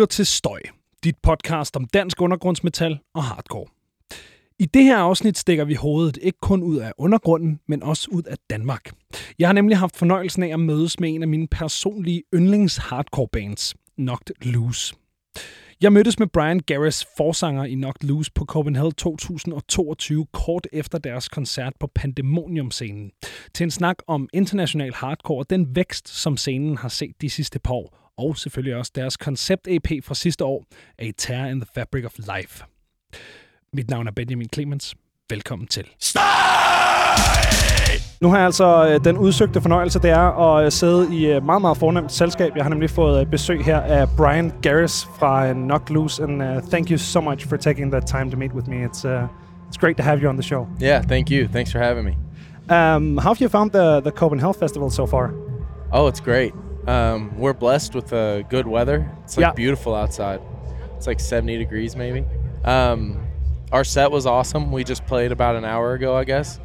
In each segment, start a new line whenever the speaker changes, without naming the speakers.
lytter til Støj, dit podcast om dansk undergrundsmetal og hardcore. I det her afsnit stikker vi hovedet ikke kun ud af undergrunden, men også ud af Danmark. Jeg har nemlig haft fornøjelsen af at mødes med en af mine personlige yndlings hardcore bands, Knocked Loose. Jeg mødtes med Brian Garris, forsanger i Knocked Loose på Copenhagen 2022, kort efter deres koncert på Pandemonium-scenen, til en snak om international hardcore og den vækst, som scenen har set de sidste par år, og selvfølgelig også deres koncept-EP fra sidste år, A Tear in the Fabric of Life. Mit navn er Benjamin Clemens. Velkommen til. Nu har jeg altså øh, den udsøgte fornøjelse, det er at øh, sidde i et meget, meget fornemt selskab. Jeg har nemlig fået øh, besøg her af Brian Garris fra Knock Loose, and uh, thank you so much for taking the time to meet with me. It's uh, it's great to have you on the show.
Yeah, thank you. Thanks for having me.
Um, how have you found the the Copenhagen Festival so far?
Oh, it's great. Um, we're blessed with uh, good weather. It's like
Yeah.
beautiful outside. It's like 70 degrees maybe. Um, our set was awesome. We just played about an hour ago, I guess.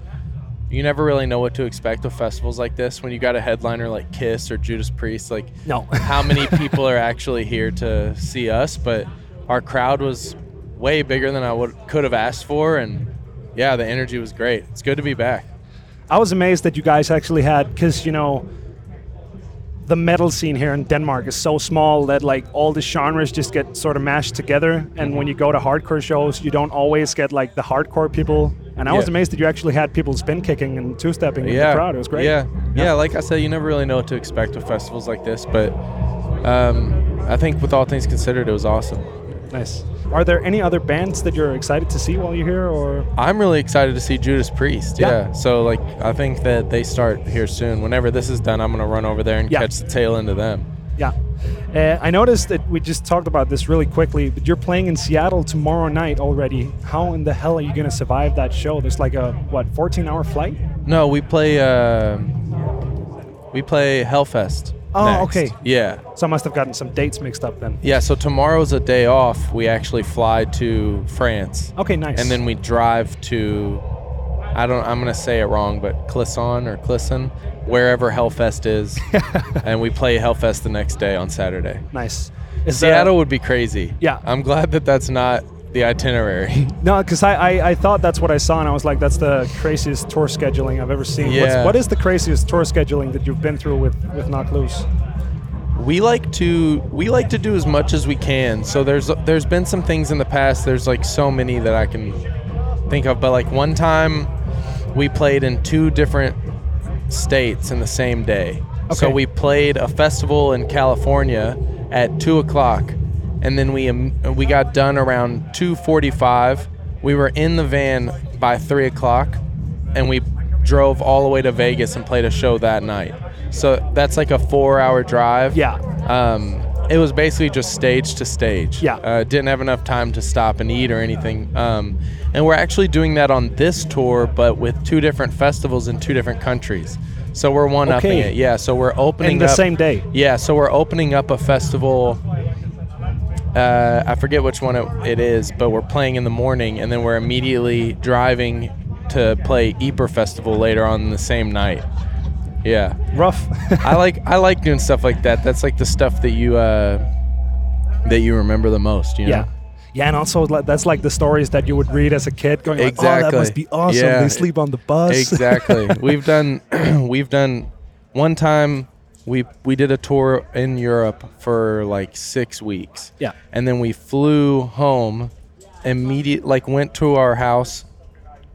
You never really know what to expect with festivals like this when you got a headliner like Kiss or Judas Priest. Like,
No.
how many people are actually here to see us? But our crowd was way bigger than I would could have asked for, and yeah, the energy was great. It's good to be back.
I was amazed that you guys actually had, because you know, the metal scene here in Denmark is so small that like all the genres just get sort of mashed together. And when you go to hardcore shows, you don't always get like the hardcore people. And I was amazed that you actually had people spin kicking and two stepping in the crowd. It was great.
Yeah. yeah, Like I said, you never really know what to expect with festivals like this, but um, I think with all things considered, it was awesome.
Nice. Are there any other bands that you're excited to see while you're here, or
I'm really excited to see Judas Priest.
Yeah.
Yeah. So like, I think that they start here soon. Whenever this is done, I'm gonna run over there and
Yeah.
catch the tail end of them.
yeah? Uh, I noticed that we just talked about this really quickly, but you're playing in Seattle tomorrow night already. How in the hell are you gonna survive that show? There's like a what 14 hour flight?
No, we play. Uh, we play Hellfest.
Oh,
next.
okay.
Yeah.
So I must have gotten some dates mixed up then.
Yeah. So tomorrow's a day off. We actually fly to France.
Okay, nice.
and then we drive to I don't I'm gonna say it wrong, but Clisson or Clisson, wherever Hellfest is, and we play Hellfest the next day on Saturday.
nice. Is uh,
Seattle
There,
would be crazy.
Yeah.
I'm glad that that's not the itinerary.
no, because I, I I thought that's what I saw, and I was like, that's the craziest tour scheduling I've ever seen. What's,
Yeah.
what is the craziest tour scheduling that you've been through with with Knocked Loose?
we like to we like to do as much as we can. So there's there's been some things in the past. There's like so many that I can think of, but like one time we played in two different states in the same day.
Okay.
So we played a festival in California at two o'clock, and then we um, we got done around two forty-five. We were in the van by three o'clock, and we drove all the way to Vegas and played a show that night. So that's like a four-hour drive.
Yeah.
Um, it was basically just stage to stage.
Yeah.
Uh, didn't have enough time to stop and eat or anything. Um, and we're actually doing that on this tour, but with two different festivals in two different countries. So we're one upping
Okay.
it. Yeah. So we're opening
In the
up-
same day.
Yeah. So we're opening up a festival. Uh, I forget which one it, it is, but we're playing in the morning, and then we're immediately driving to play Ypres Festival later on the same night. Yeah.
Rough.
I like I like doing stuff like that. That's like the stuff that you uh that you remember the most, you know?
yeah. Yeah, and also that's like the stories that you would read as a kid, going like, "Oh, that must be awesome."
Yeah.
They sleep on the bus.
Exactly. we've done we've done one time we we did a tour in Europe for like 6 weeks.
Yeah.
And then we flew home immediate like went to our house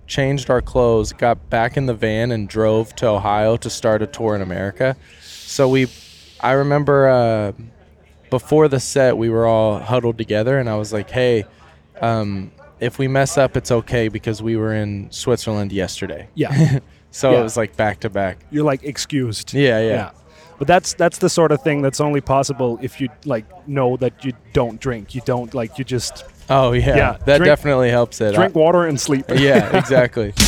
changed our clothes, got back in the van and drove to Ohio to start a tour in America. So we I remember uh before the set we were all huddled together and I was like, "Hey, um if we mess up, it's okay because we were in Switzerland yesterday.
yeah.
So
Yeah.
it was like back to back.
You're like excused.
Yeah, yeah.
But that's that's the sort of thing that's only possible if you like know that you don't drink. You don't like you just
Oh yeah,
Yeah,
that
drink-
definitely helps it.
drink water and sleep.
Yeah, exactly.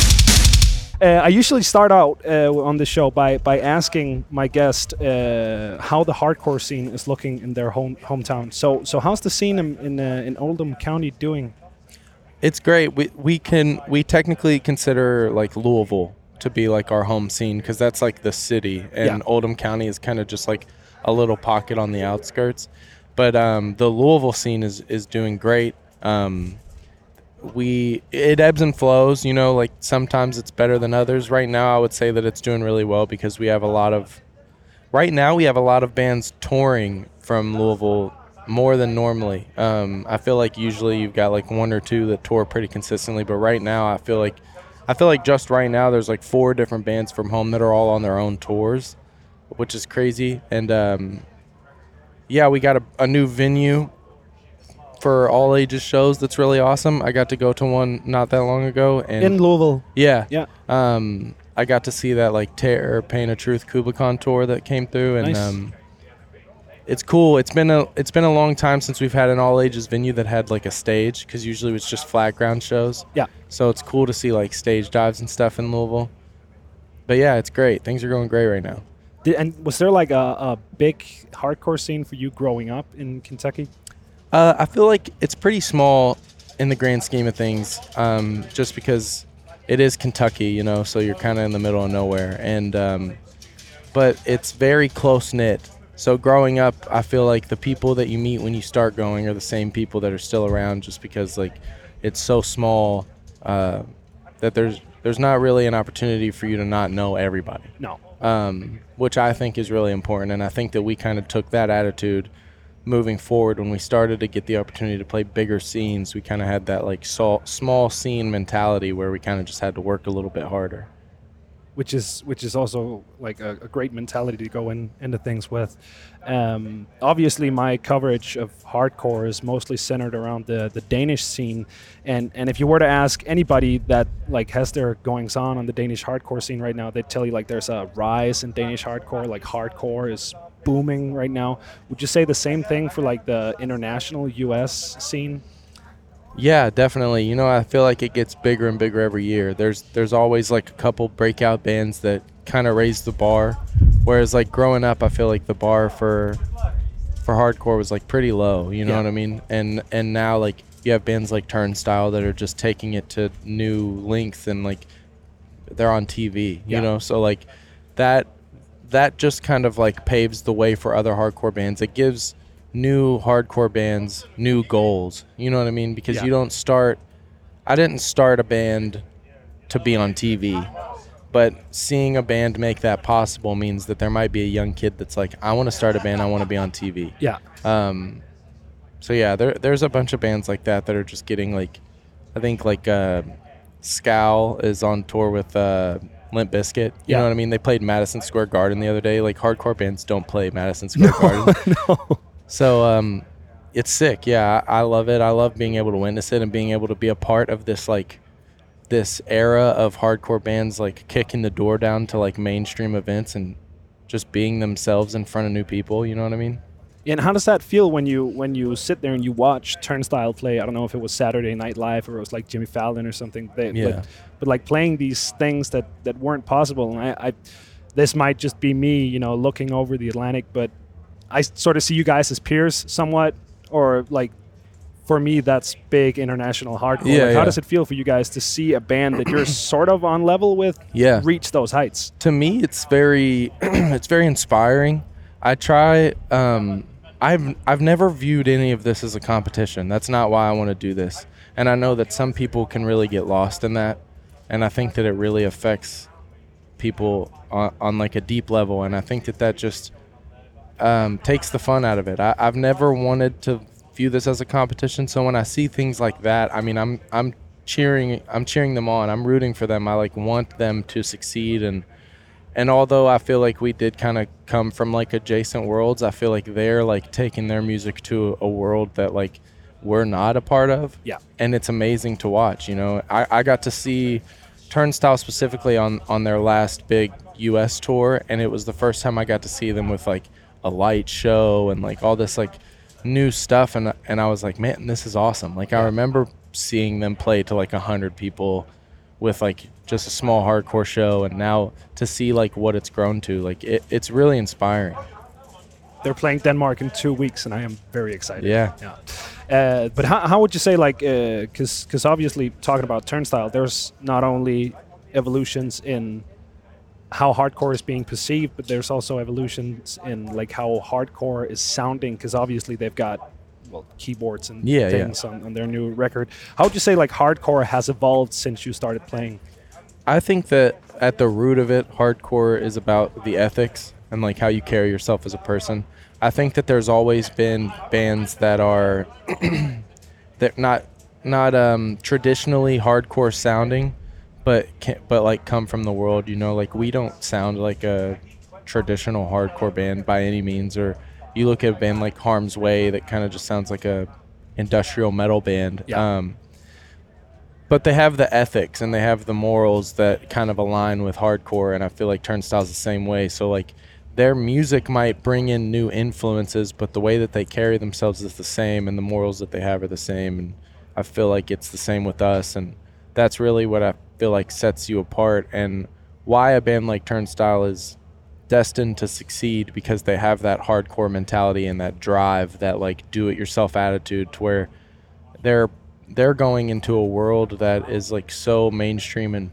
Uh, I usually start out uh, on the show by by asking my guest uh, how the hardcore scene is looking in their home hometown. So so how's the scene in in, uh, in Oldham County doing?
It's great. We we can we technically consider like Louisville to be like our home scene because that's like the city, and
Yeah.
Oldham County is kind of just like a little pocket on the outskirts. but um, the Louisville scene is is doing great. Um, we it ebbs and flows, you know. Like sometimes it's better than others. Right now, I would say that it's doing really well because we have a lot of. Right now, we have a lot of bands touring from Louisville more than normally. Um, I feel like usually you've got like one or two that tour pretty consistently, but right now I feel like I feel like just right now there's like four different bands from home that are all on their own tours, which is crazy. And um, yeah, we got a, a new venue for all ages shows. That's really awesome. I got to go to one not that long ago, and
In Louisville.
yeah,
Yeah.
um, I got to see that like Terror, Pain of Truth, Kublai Khan tour that came through, and
Nice.
um, it's cool. It's been a it's been a long time since we've had an all ages venue that had like a stage because usually it's just flat ground shows.
Yeah.
So it's cool to see like stage dives and stuff in Louisville. But yeah, it's great. Things are going great right now.
Did, and was there like a, a big hardcore scene for you growing up in Kentucky?
Uh, I feel like it's pretty small in the grand scheme of things, um, just because it is Kentucky, you know, so you're kind of in the middle of nowhere, and um, but it's very close knit. So growing up, I feel like the people that you meet when you start going are the same people that are still around, just because like it's so small uh, that there's there's not really an opportunity for you to not know everybody
No.
um, which I think is really important. And I think that we kind of took that attitude moving forward when we started to get the opportunity to play bigger scenes. We kind of had that like small scene mentality where we kind of just had to work a little bit harder.
Which is which is also like a, a great mentality to go in into things with. Um, obviously, my coverage of hardcore is mostly centered around the, the Danish scene, and and if you were to ask anybody that like has their goings on on the Danish hardcore scene right now, they'd tell you like there's a rise in Danish hardcore, like hardcore is booming right now. Would you say the same thing for like the international U.S. scene?
Yeah, definitely. You know, I feel like it gets bigger and bigger every year. There's there's always like a couple breakout bands that kind of raise the bar, whereas like growing up, I feel like the bar for for hardcore was like pretty low. You know
Yeah.
what I mean? And and now like you have bands like Turnstile that are just taking it to new lengths and like they're on TV. You
Yeah.
know, so like that that just kind of like paves the way for other hardcore bands. It gives new hardcore bands new goals. You know what I mean? Because
Yeah.
you don't start I didn't start a band to be on TV. But seeing a band make that possible means that there might be a young kid that's like, I want to start a band, I want to be on TV.
Yeah,
Um, so yeah, there there's a bunch of bands like that that are just getting like, I think like uh, Scowl is on tour with uh, Limp Bizkit. You
Yeah.
know what I mean? They played Madison Square Garden the other day. Like hardcore bands don't play Madison Square Garden.
no.
So um, it's sick. Yeah, I, I love it. I love being able to witness it and being able to be a part of this like this era of hardcore bands like kicking the door down to like mainstream events and just being themselves in front of new people. You know what I mean?
And how does that feel when you when you sit there and you watch Turnstile play? I don't know if it was Saturday Night Live or it was like Jimmy Fallon or something. They,
Yeah.
But, but like playing these things that that weren't possible. And I, I, this might just be me, you know, looking over the Atlantic, but I sort of see you guys as peers somewhat, or like. For me, that's big international hardcore.
Yeah,
like, How does it feel for you guys to see a band that you're sort of on level with
Yeah.
reach those heights?
to me it's very it's very inspiring i try um i've i've never viewed any of this as a competition that's not why i want to do this and i know that some people can really get lost in that and i think that it really affects people on, on like a deep level and i think that that just um, takes the fun out of it I, i've never wanted to view this as a competition so when i see things like that i mean i'm i'm cheering i'm cheering them on i'm rooting for them i like want them to succeed and and although I feel like we did kind of come from like adjacent worlds, I feel like they're like taking their music to a world that like we're not a part of.
Yeah.
And it's amazing to watch. You know, I, I got to see Turnstile specifically on on their last big U.S. tour, and it was the first time I got to see them with like a light show and like all this like new stuff, and and I was like, man, this is awesome. Like I remember seeing them play to like a hundred people with like just a small hardcore show and now to see like what it's grown to like it, it's really inspiring
They're playing Denmark in two weeks, and I am very excited.
Yeah.
Yeah. Uh, but how, how would you say, like, because because obviously talking about Turnstile, there's not only evolutions in how hardcore is being perceived, but there's also evolutions in like how hardcore is sounding because obviously they've got well keyboards and
Yeah, yeah.
things On, on their new record. How would you say like hardcore has evolved since you started playing?
I think that at the root of it, hardcore is about the ethics and like how you carry yourself as a person. I think that there's always been bands that are that not not um, traditionally hardcore sounding, but can, but like come from the world. You know, like we don't sound like a traditional hardcore band by any means. Or you look at a band like Harm's Way that kind of just sounds like a industrial metal band.
Yeah.
Um, but they have the ethics and they have the morals that kind of align with hardcore and i feel like turnstile's the same way so like their music might bring in new influences but the way that they carry themselves is the same and the morals that they have are the same and i feel like it's the same with us and that's really what i feel like sets you apart and why a band like turnstile is destined to succeed because they have that hardcore mentality and that drive that like do it yourself attitude to where they're they're going into a world that is like so mainstream and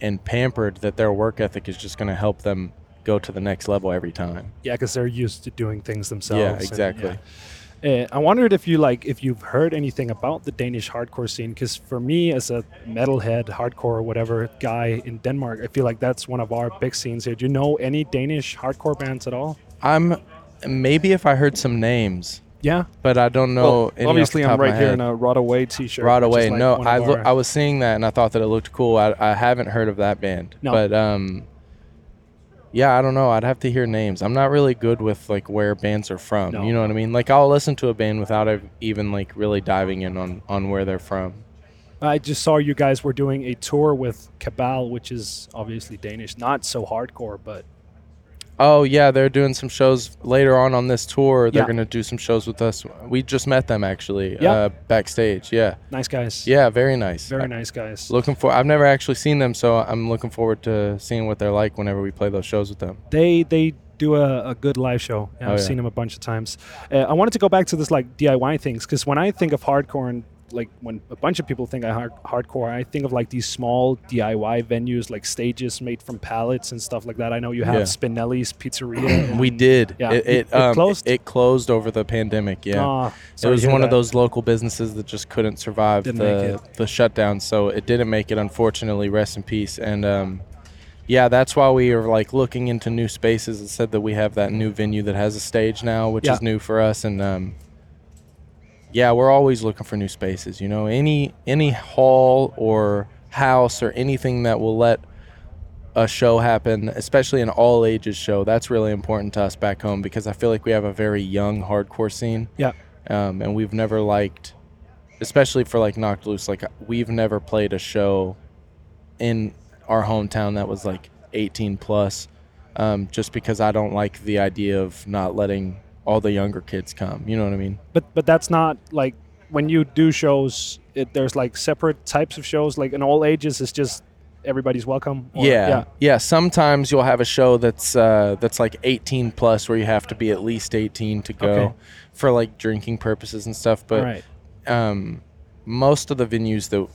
and pampered that their work ethic is just going to help them go to the next level every time.
Yeah, because they're used to doing things themselves.
Yeah,
and,
exactly.
yeah. Uh, I wondered if you like if you've heard anything about the Danish hardcore scene because for me as a metalhead, hardcore whatever guy in Denmark, I feel like that's one of our big scenes here. Do you know any Danish hardcore bands at all?
I'm maybe if I heard some names,
Yeah.
but I don't know.
Well, obviously, I'm right here in a Rot Away t-shirt.
Right away.
like,
no, I
our-
I was seeing that and I thought that it looked cool. I, I haven't heard of that band.
No.
But um yeah, I don't know. I'd have to hear names. I'm not really good with like where bands are from.
No.
You know what I mean? Like I'll listen to a band without even like really diving in on on where they're from.
I just saw you guys were doing a tour with Cabal, which is obviously Danish, not so hardcore, but
Oh yeah, they're doing some shows later on on this tour. They're
Yeah.
gonna do some shows with us. We just met them actually
Yeah.
uh, backstage. Yeah,
nice guys.
yeah, very nice.
Very nice guys.
Looking for. I've never actually seen them, so I'm looking forward to seeing what they're like whenever we play those shows with them.
they they do a, a good live show. Yeah,
Oh,
I've
yeah.
seen them a bunch of times. Uh, I wanted to go back to this like DIY things because when I think of hardcore and like when a bunch of people think of hard- hardcore, I think of like these small DIY venues like stages made from pallets and stuff like that. I know you have
Yeah.
Spinelli's Pizzeria.
We did.
Yeah.
It,
It-
it,
it
um,
closed?
It, closed over the pandemic. Yeah.
Ah,
it was one of those local businesses that just couldn't survive
Didn't
the the shutdown, so it didn't make it. Unfortunately, rest in peace. And um, yeah, that's why we are like looking into new spaces. It said that we have that new venue that has a stage now, which
Yeah.
is new for us. And um, yeah, we're always looking for new spaces. You know, any any hall or house or anything that will let a show happen, especially an all ages show. That's really important to us back home because I feel like we have a very young hardcore scene,
Yeah.
um, and we've never liked, especially for like Knocked Loose. Like we've never played a show in our hometown that was like 18 plus, um, just because I don't like the idea of not letting all the younger kids come. You know what I mean?
But but that's not like when you do shows. It, there's like separate types of shows. Like in all ages, it's just everybody's welcome. or-
yeah, yeah. Sometimes you'll have a show that's uh, that's like 18 plus, where you have to be at least 18 to go
Okay.
for like drinking purposes and stuff. But
right.
um, most of the venues that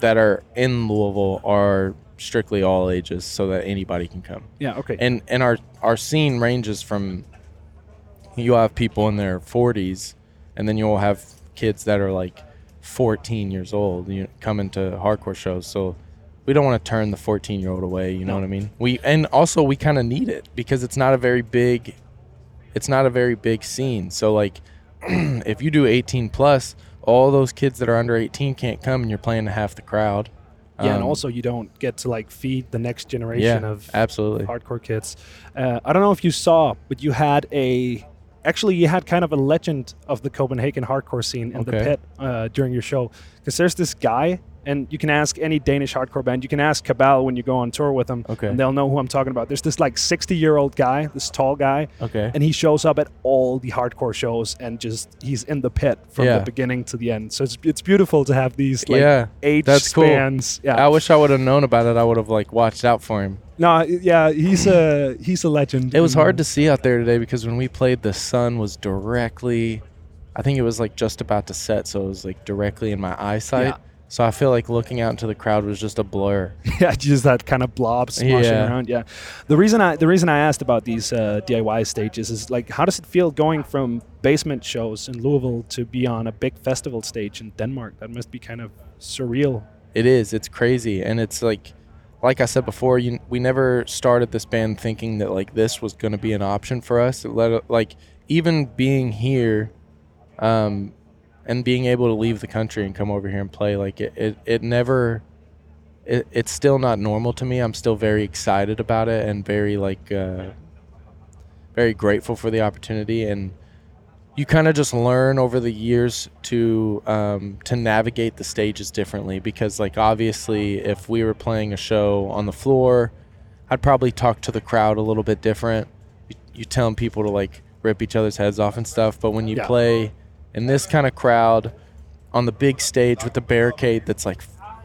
that are in Louisville are strictly all ages, so that anybody can come.
Yeah. Okay.
And and our our scene ranges from you'll have people in their 40s, and then you'll have kids that are like 14 years old you know, coming to hardcore shows. So we don't want to turn the 14 year old away. You know
No.
what I mean? We and also we kind of need it because it's not a very big, it's not a very big scene. So like, if you do 18 plus, all those kids that are under 18 can't come, and you're playing to half the crowd.
yeah, and
Um,
also you don't get to like feed the next generation
yeah,
of
absolutely.
hardcore kids. Uh, I don't know if you saw, but you had a actually you had kind of a legend of the Copenhagen hardcore scene in the pit uh, during your show because there's this guy. And you can ask any Danish hardcore band. You can ask Cabal when you go on tour with them,
Okay.
and they'll know who I'm talking about. There's this like 60 year old guy, this tall guy,
Okay.
and he shows up at all the hardcore shows and just he's in the pit from
Yeah.
the beginning to the end. So it's it's beautiful to have these like
yeah.
age
that's cool.
spans. Yeah.
I wish I would have known about it. I would have like watched out for him.
no, yeah, he's a he's a legend.
It was hard to see out there today because when we played, the sun was directly. I think it was like just about to set, so it was like directly in my eyesight.
Yeah.
So I feel like looking out into the crowd was just a blur.
yeah, just that kind of blob sloshing
Yeah.
around. Yeah. The reason I the reason I asked about these uh, DIY stages is like, how does it feel going from basement shows in Louisville to be on a big festival stage in Denmark? That must be kind of surreal.
It is. It's crazy, and it's like, like I said before, you, we never started this band thinking that like this was going to be an option for us. It let like even being here, um, and being able to leave the country and come over here and play like it. It, it never. It, it's still not normal to me. I'm still very excited about it and very like, uh, very grateful for the opportunity and you kind of just learn over the years to um, to navigate the stages differently because like obviously if we were playing a show on the floor i'd probably talk to the crowd a little bit different you, you telling people to like rip each other's heads off and stuff but when you
Yeah.
play in this kind of crowd on the big stage with the barricade that's like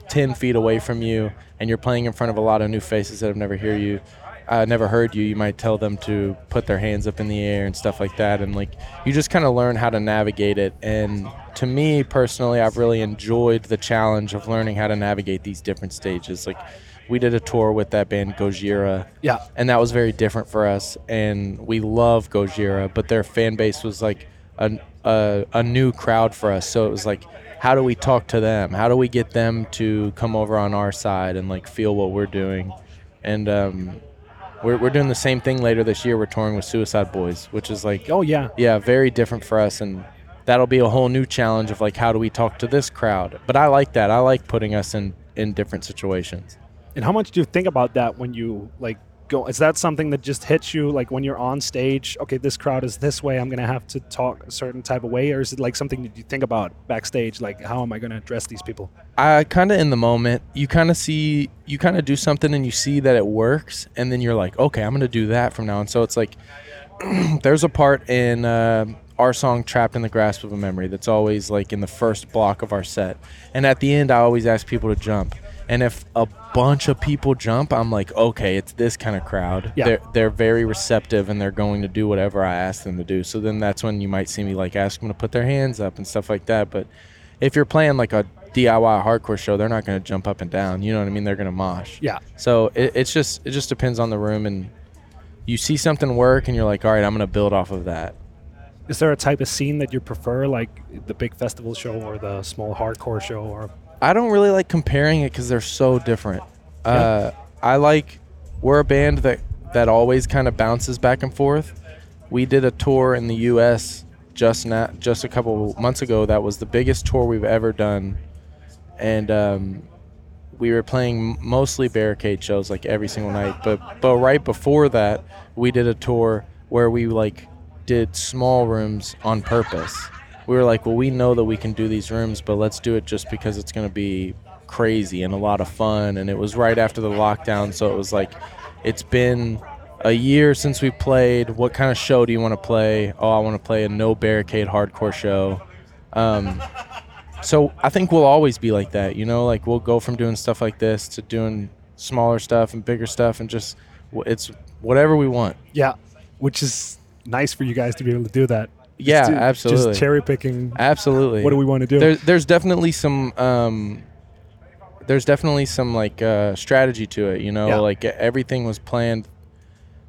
10 feet away from you and you're playing in front of a lot of new faces that have never hear you uh, never heard you you might tell them to put their hands up in the air and stuff like that and like you just kind of learn how to navigate it and to me personally i've really enjoyed the challenge of learning how to navigate these different stages like we did a tour with that band gojira
Yeah.
and that was very different for us. And we love Gojira, but their fan base was like a, a, a new crowd for us. So it was like, how do we talk to them? How do we get them to come over on our side and like feel what we're doing? And um, we're, we're doing the same thing later this year. We're touring with Suicide Boys, which is like,
Oh yeah.
yeah, very different for us. And that'll be a whole new challenge of like, how do we talk to this crowd? But I like that. I like putting us in, in different situations.
And how much do you think about that when you like go? Is that something that just hits you like when you're on stage? Okay, this crowd is this way. I'm gonna have to talk a certain type of way, or is it like something that you think about backstage? Like, how am I gonna address these people?
I kind of in the moment, you kind of see, you kind of do something and you see that it works, and then you're like, okay, I'm gonna do that from now on. So it's like, there's a part in uh, our song "Trapped in the Grasp of a Memory" that's always like in the first block of our set, and at the end, I always ask people to jump. And if a bunch of people jump, I'm like, okay, it's this kind of crowd.
Yeah.
They're they're very receptive and they're going to do whatever I ask them to do. So then that's when you might see me like ask them to put their hands up and stuff like that. But if you're playing like a DIY hardcore show, they're not going to jump up and down. You know what I mean? They're going to mosh.
Yeah.
So it, it's just it just depends on the room and you see something work and you're like, all right, I'm going to build off of that.
Is there a type of scene that you prefer, like the big festival show or the small hardcore show? Or
I don't really like comparing it because they're so different. Uh, I like we're a band that that always kind of bounces back and forth. We did a tour in the U.S. just not just a couple months ago. That was the biggest tour we've ever done, and um, we were playing mostly barricade shows like every single night. But but right before that, we did a tour where we like did small rooms on purpose. We were like, well, we know that we can do these rooms, but let's do it just because it's going to be crazy and a lot of fun. And it was right after the lockdown, so it was like, it's been a year since we played. What kind of show do you want to play? Oh, I want to play a no barricade hardcore show. Um, so I think we'll always be like that, you know. Like we'll go from doing stuff like this to doing smaller stuff and bigger stuff, and just it's whatever we want.
yeah, which is nice for you guys to be able to do that.
Yeah,
do-
absolutely.
Just cherry picking.
Absolutely.
What do we want to do?
There's there's definitely some um, there's definitely some like uh, strategy to it. You know,
Yeah.
like everything was planned.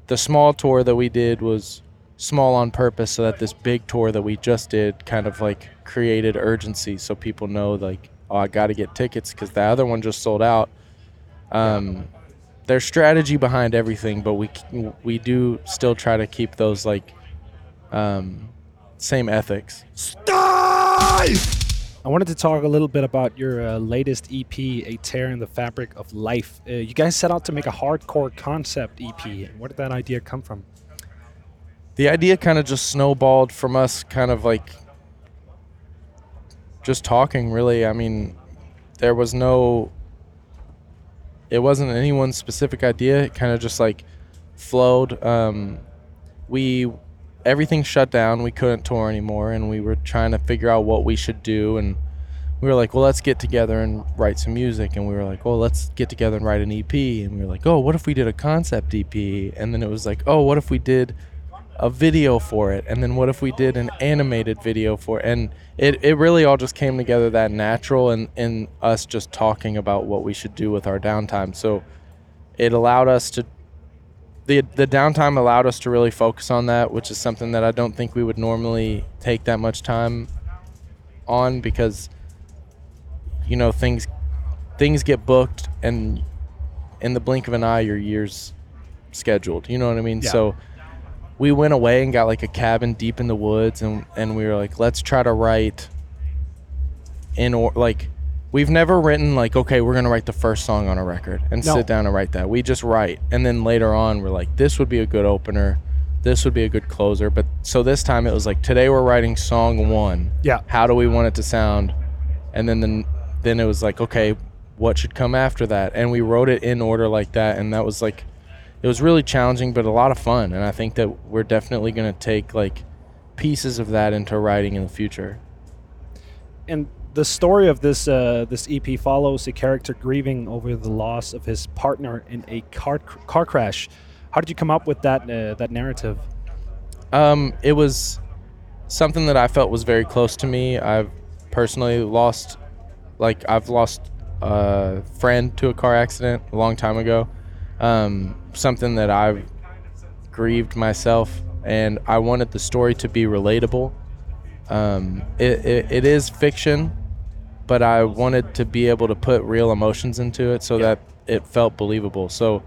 The small tour that we did was small on purpose, so that this big tour that we just did kind of like created urgency, so people know like, oh, I got to get tickets because the other one just sold out. Um, There's strategy behind everything, but we we do still try to keep those like um, same ethics.
I wanted to talk a little bit about your uh, latest EP, A Tear in the Fabric of Life. Uh, you guys set out to make a hardcore concept EP. Where did that idea come from?
the idea kind of just snowballed from us kind of like just talking really i mean there was no it wasn't anyone's specific idea it kind of just like flowed um, we everything shut down. We couldn't tour anymore and we were trying to figure out what we should do and we were like well let's get together and write some music. And we were like well let's get together and write an ep and we were like oh what if we did a concept ep and then it was like oh what if we did a video for it? And then what if we did an animated video for it? And it, it really all just came together that natural and in us just talking about what we should do with our downtime. So it allowed us to the the downtime allowed us to really focus on that which is something that I don't think we would normally take that much time on because you know things things get booked and in the blink of an eye your year's scheduled you know what I mean
Yeah.
so we went away and got like a cabin deep in the woods and and we were like let's try to write in or like we've never written like okay we're gonna write the first song on a record and
No.
sit down and write that. We just write. And then later on we're like this would be a good opener. This would be a good closer. But so this time it was like today we're writing song one.
Yeah.
how do we want it to sound? And then then then it was like okay what should come after that? And we wrote it in order like that. And that was like it was really challenging but a lot of fun. And i think that we're definitely going to take like pieces of that into writing in the future.
And the story of this uh, this EP follows a character grieving over the loss of his partner in a car car crash. How did you come up with that uh, that narrative?
Um, it was something that I felt was very close to me. I've personally lost, like, I've lost a friend to a car accident a long time ago. Um, something that I've grieved myself, and I wanted the story to be relatable. Um, it, it, it is fiction, but I wanted to be able to put real emotions into it so that it felt believable. So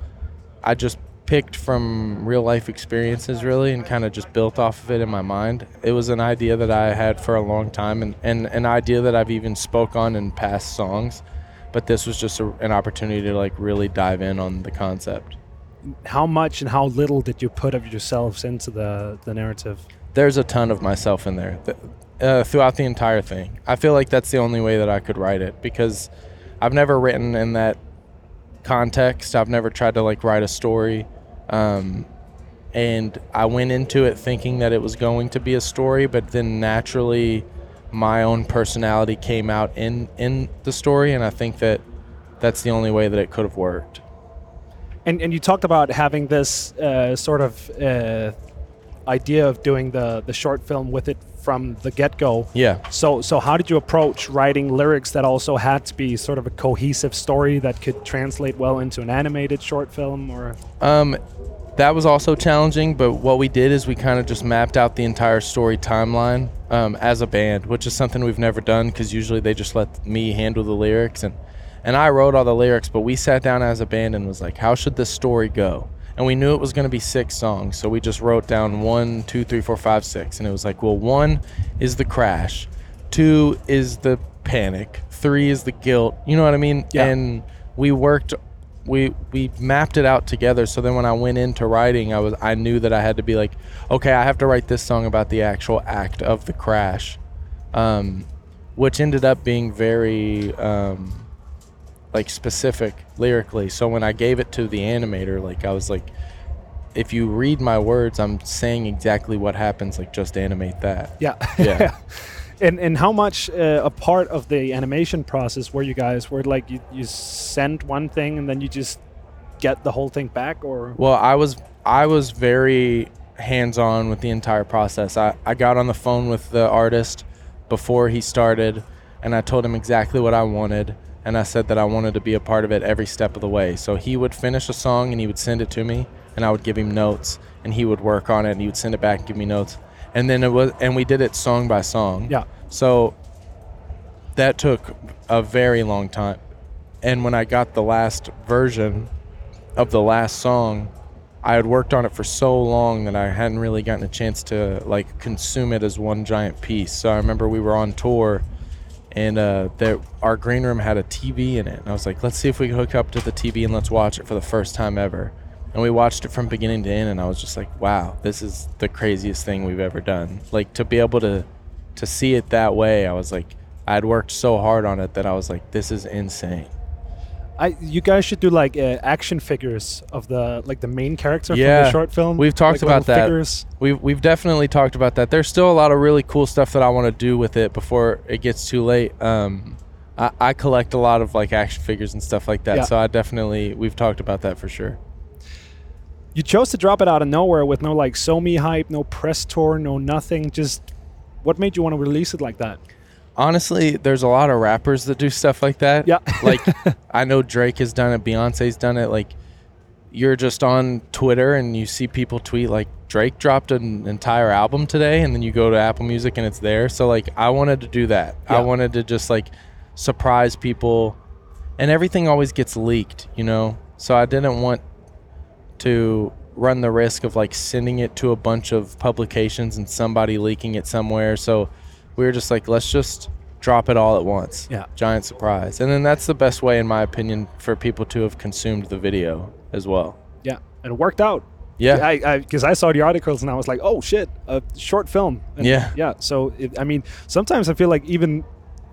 I just picked from real life experiences really and kind of just built off of it in my mind. It was an idea that I had for a long time and, and an idea that I've even spoke on in past songs. But this was just a, an opportunity to like really dive in on the concept.
How much and how little did you put of yourselves into the the narrative?
There's a ton of myself in there uh, throughout the entire thing. I feel like that's the only way that I could write it because I've never written in that context. I've never tried to like write a story. Um, and I went into it thinking that it was going to be a story, but then naturally my own personality came out in in the story and I think that that's the only way that it could have worked.
And and you talked about having this uh, sort of uh, idea of doing the the short film with it from the get go.
Yeah.
So so how did you approach writing lyrics that also had to be sort of a cohesive story that could translate well into an animated short film or
Um, that was also challenging, but what we did is we kind of just mapped out the entire story timeline um, as a band, which is something we've never done because usually they just let me handle the lyrics and and I wrote all the lyrics, but we sat down as a band and was like, how should this story go? And we knew it was going to be six songs, so we just wrote down one, two, three, four, five, six, and it was like, well, one is the crash, two is the panic, three is the guilt. You know what I mean?
Yeah.
And we worked we we mapped it out together so then when I went into writing I was I knew that I had to be like okay I have to write this song about the actual act of the crash um which ended up being very um like specific lyrically. So when I gave it to the animator like I was like if you read my words I'm saying exactly what happens like just animate that.
Yeah.
Yeah.
and and how much uh, a part of the animation process were you guys were like you, you send one thing and then you just get the whole thing back or?
Well, I was I was very hands on with the entire process. I, I got on the phone with the artist before he started and I told him exactly what I wanted and I said that I wanted to be a part of it every step of the way. So he would finish a song and he would send it to me and I would give him notes and he would work on it and he would send it back and give me notes. And then it was and we did it song by song.
yeah
So that took a very long time. And when I got the last version of the last song, I had worked on it for so long that I hadn't really gotten a chance to like consume it as one giant piece. So I remember we were on tour and uh, there, our green room had a TV in it. And I was like, let's see if we can hook up to the TV and let's watch it for the first time ever. And we watched it from beginning to end, and I was just like, wow, this is the craziest thing we've ever done. Like to be able to to see it that way, I was like, I'd worked so hard on it that I was like, this is insane.
I you guys should do like uh, action figures of the like the main character from the short film.
we've talked
like
about that.
Figures.
We've we've definitely talked about that. There's still a lot of really cool stuff that I want to do with it before it gets too late. Um, I, I collect a lot of like action figures and stuff like that,
Yeah.
so I definitely we've talked about that for sure.
You chose to drop it out of nowhere with no like SoMe hype, no press tour, no nothing. Just what made you want to release it like that?
Honestly, there's a lot of rappers that do stuff like that.
Yeah.
like I know Drake has done it, Beyonce's done it. Like you're just on Twitter and you see people tweet like Drake dropped an entire album today and then you go to Apple Music and it's there. So like I wanted to do that.
Yeah.
I wanted to just like surprise people and everything always gets leaked, you know. So I didn't want to run the risk of like sending it to a bunch of publications and somebody leaking it somewhere. So we were just like, let's just drop it all at once.
Yeah.
Giant surprise. And then that's the best way, in my opinion, for people to have consumed the video as well.
Yeah, and it worked out.
Yeah.
I because I, saw the articles and I was like, oh shit, a short film. And
Yeah.
yeah. So it, I mean, sometimes I feel like even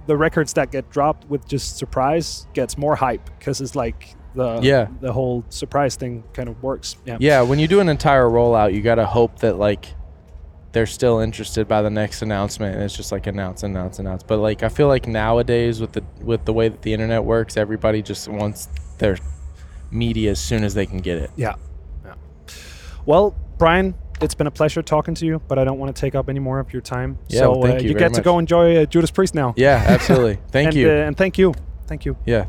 the records that get dropped with just surprise gets more hype because it's like the
Yeah.
the whole surprise thing kind of works. Yeah.
yeah, when you do an entire rollout, you got to hope that like they're still interested by the next announcement and it's just like announce announce announce. But like I feel like nowadays with the with the way that the internet works, everybody just wants their media as soon as they can get it.
Yeah. Yeah. Well, Bryan, it's been a pleasure talking to you, but I don't want to take up any more of your time.
Yeah,
so
well, thank
uh,
you
you get to go enjoy uh, Judas Priest now.
Yeah, absolutely. Thank
and,
you.
Uh, and thank you. Thank you.
yeah.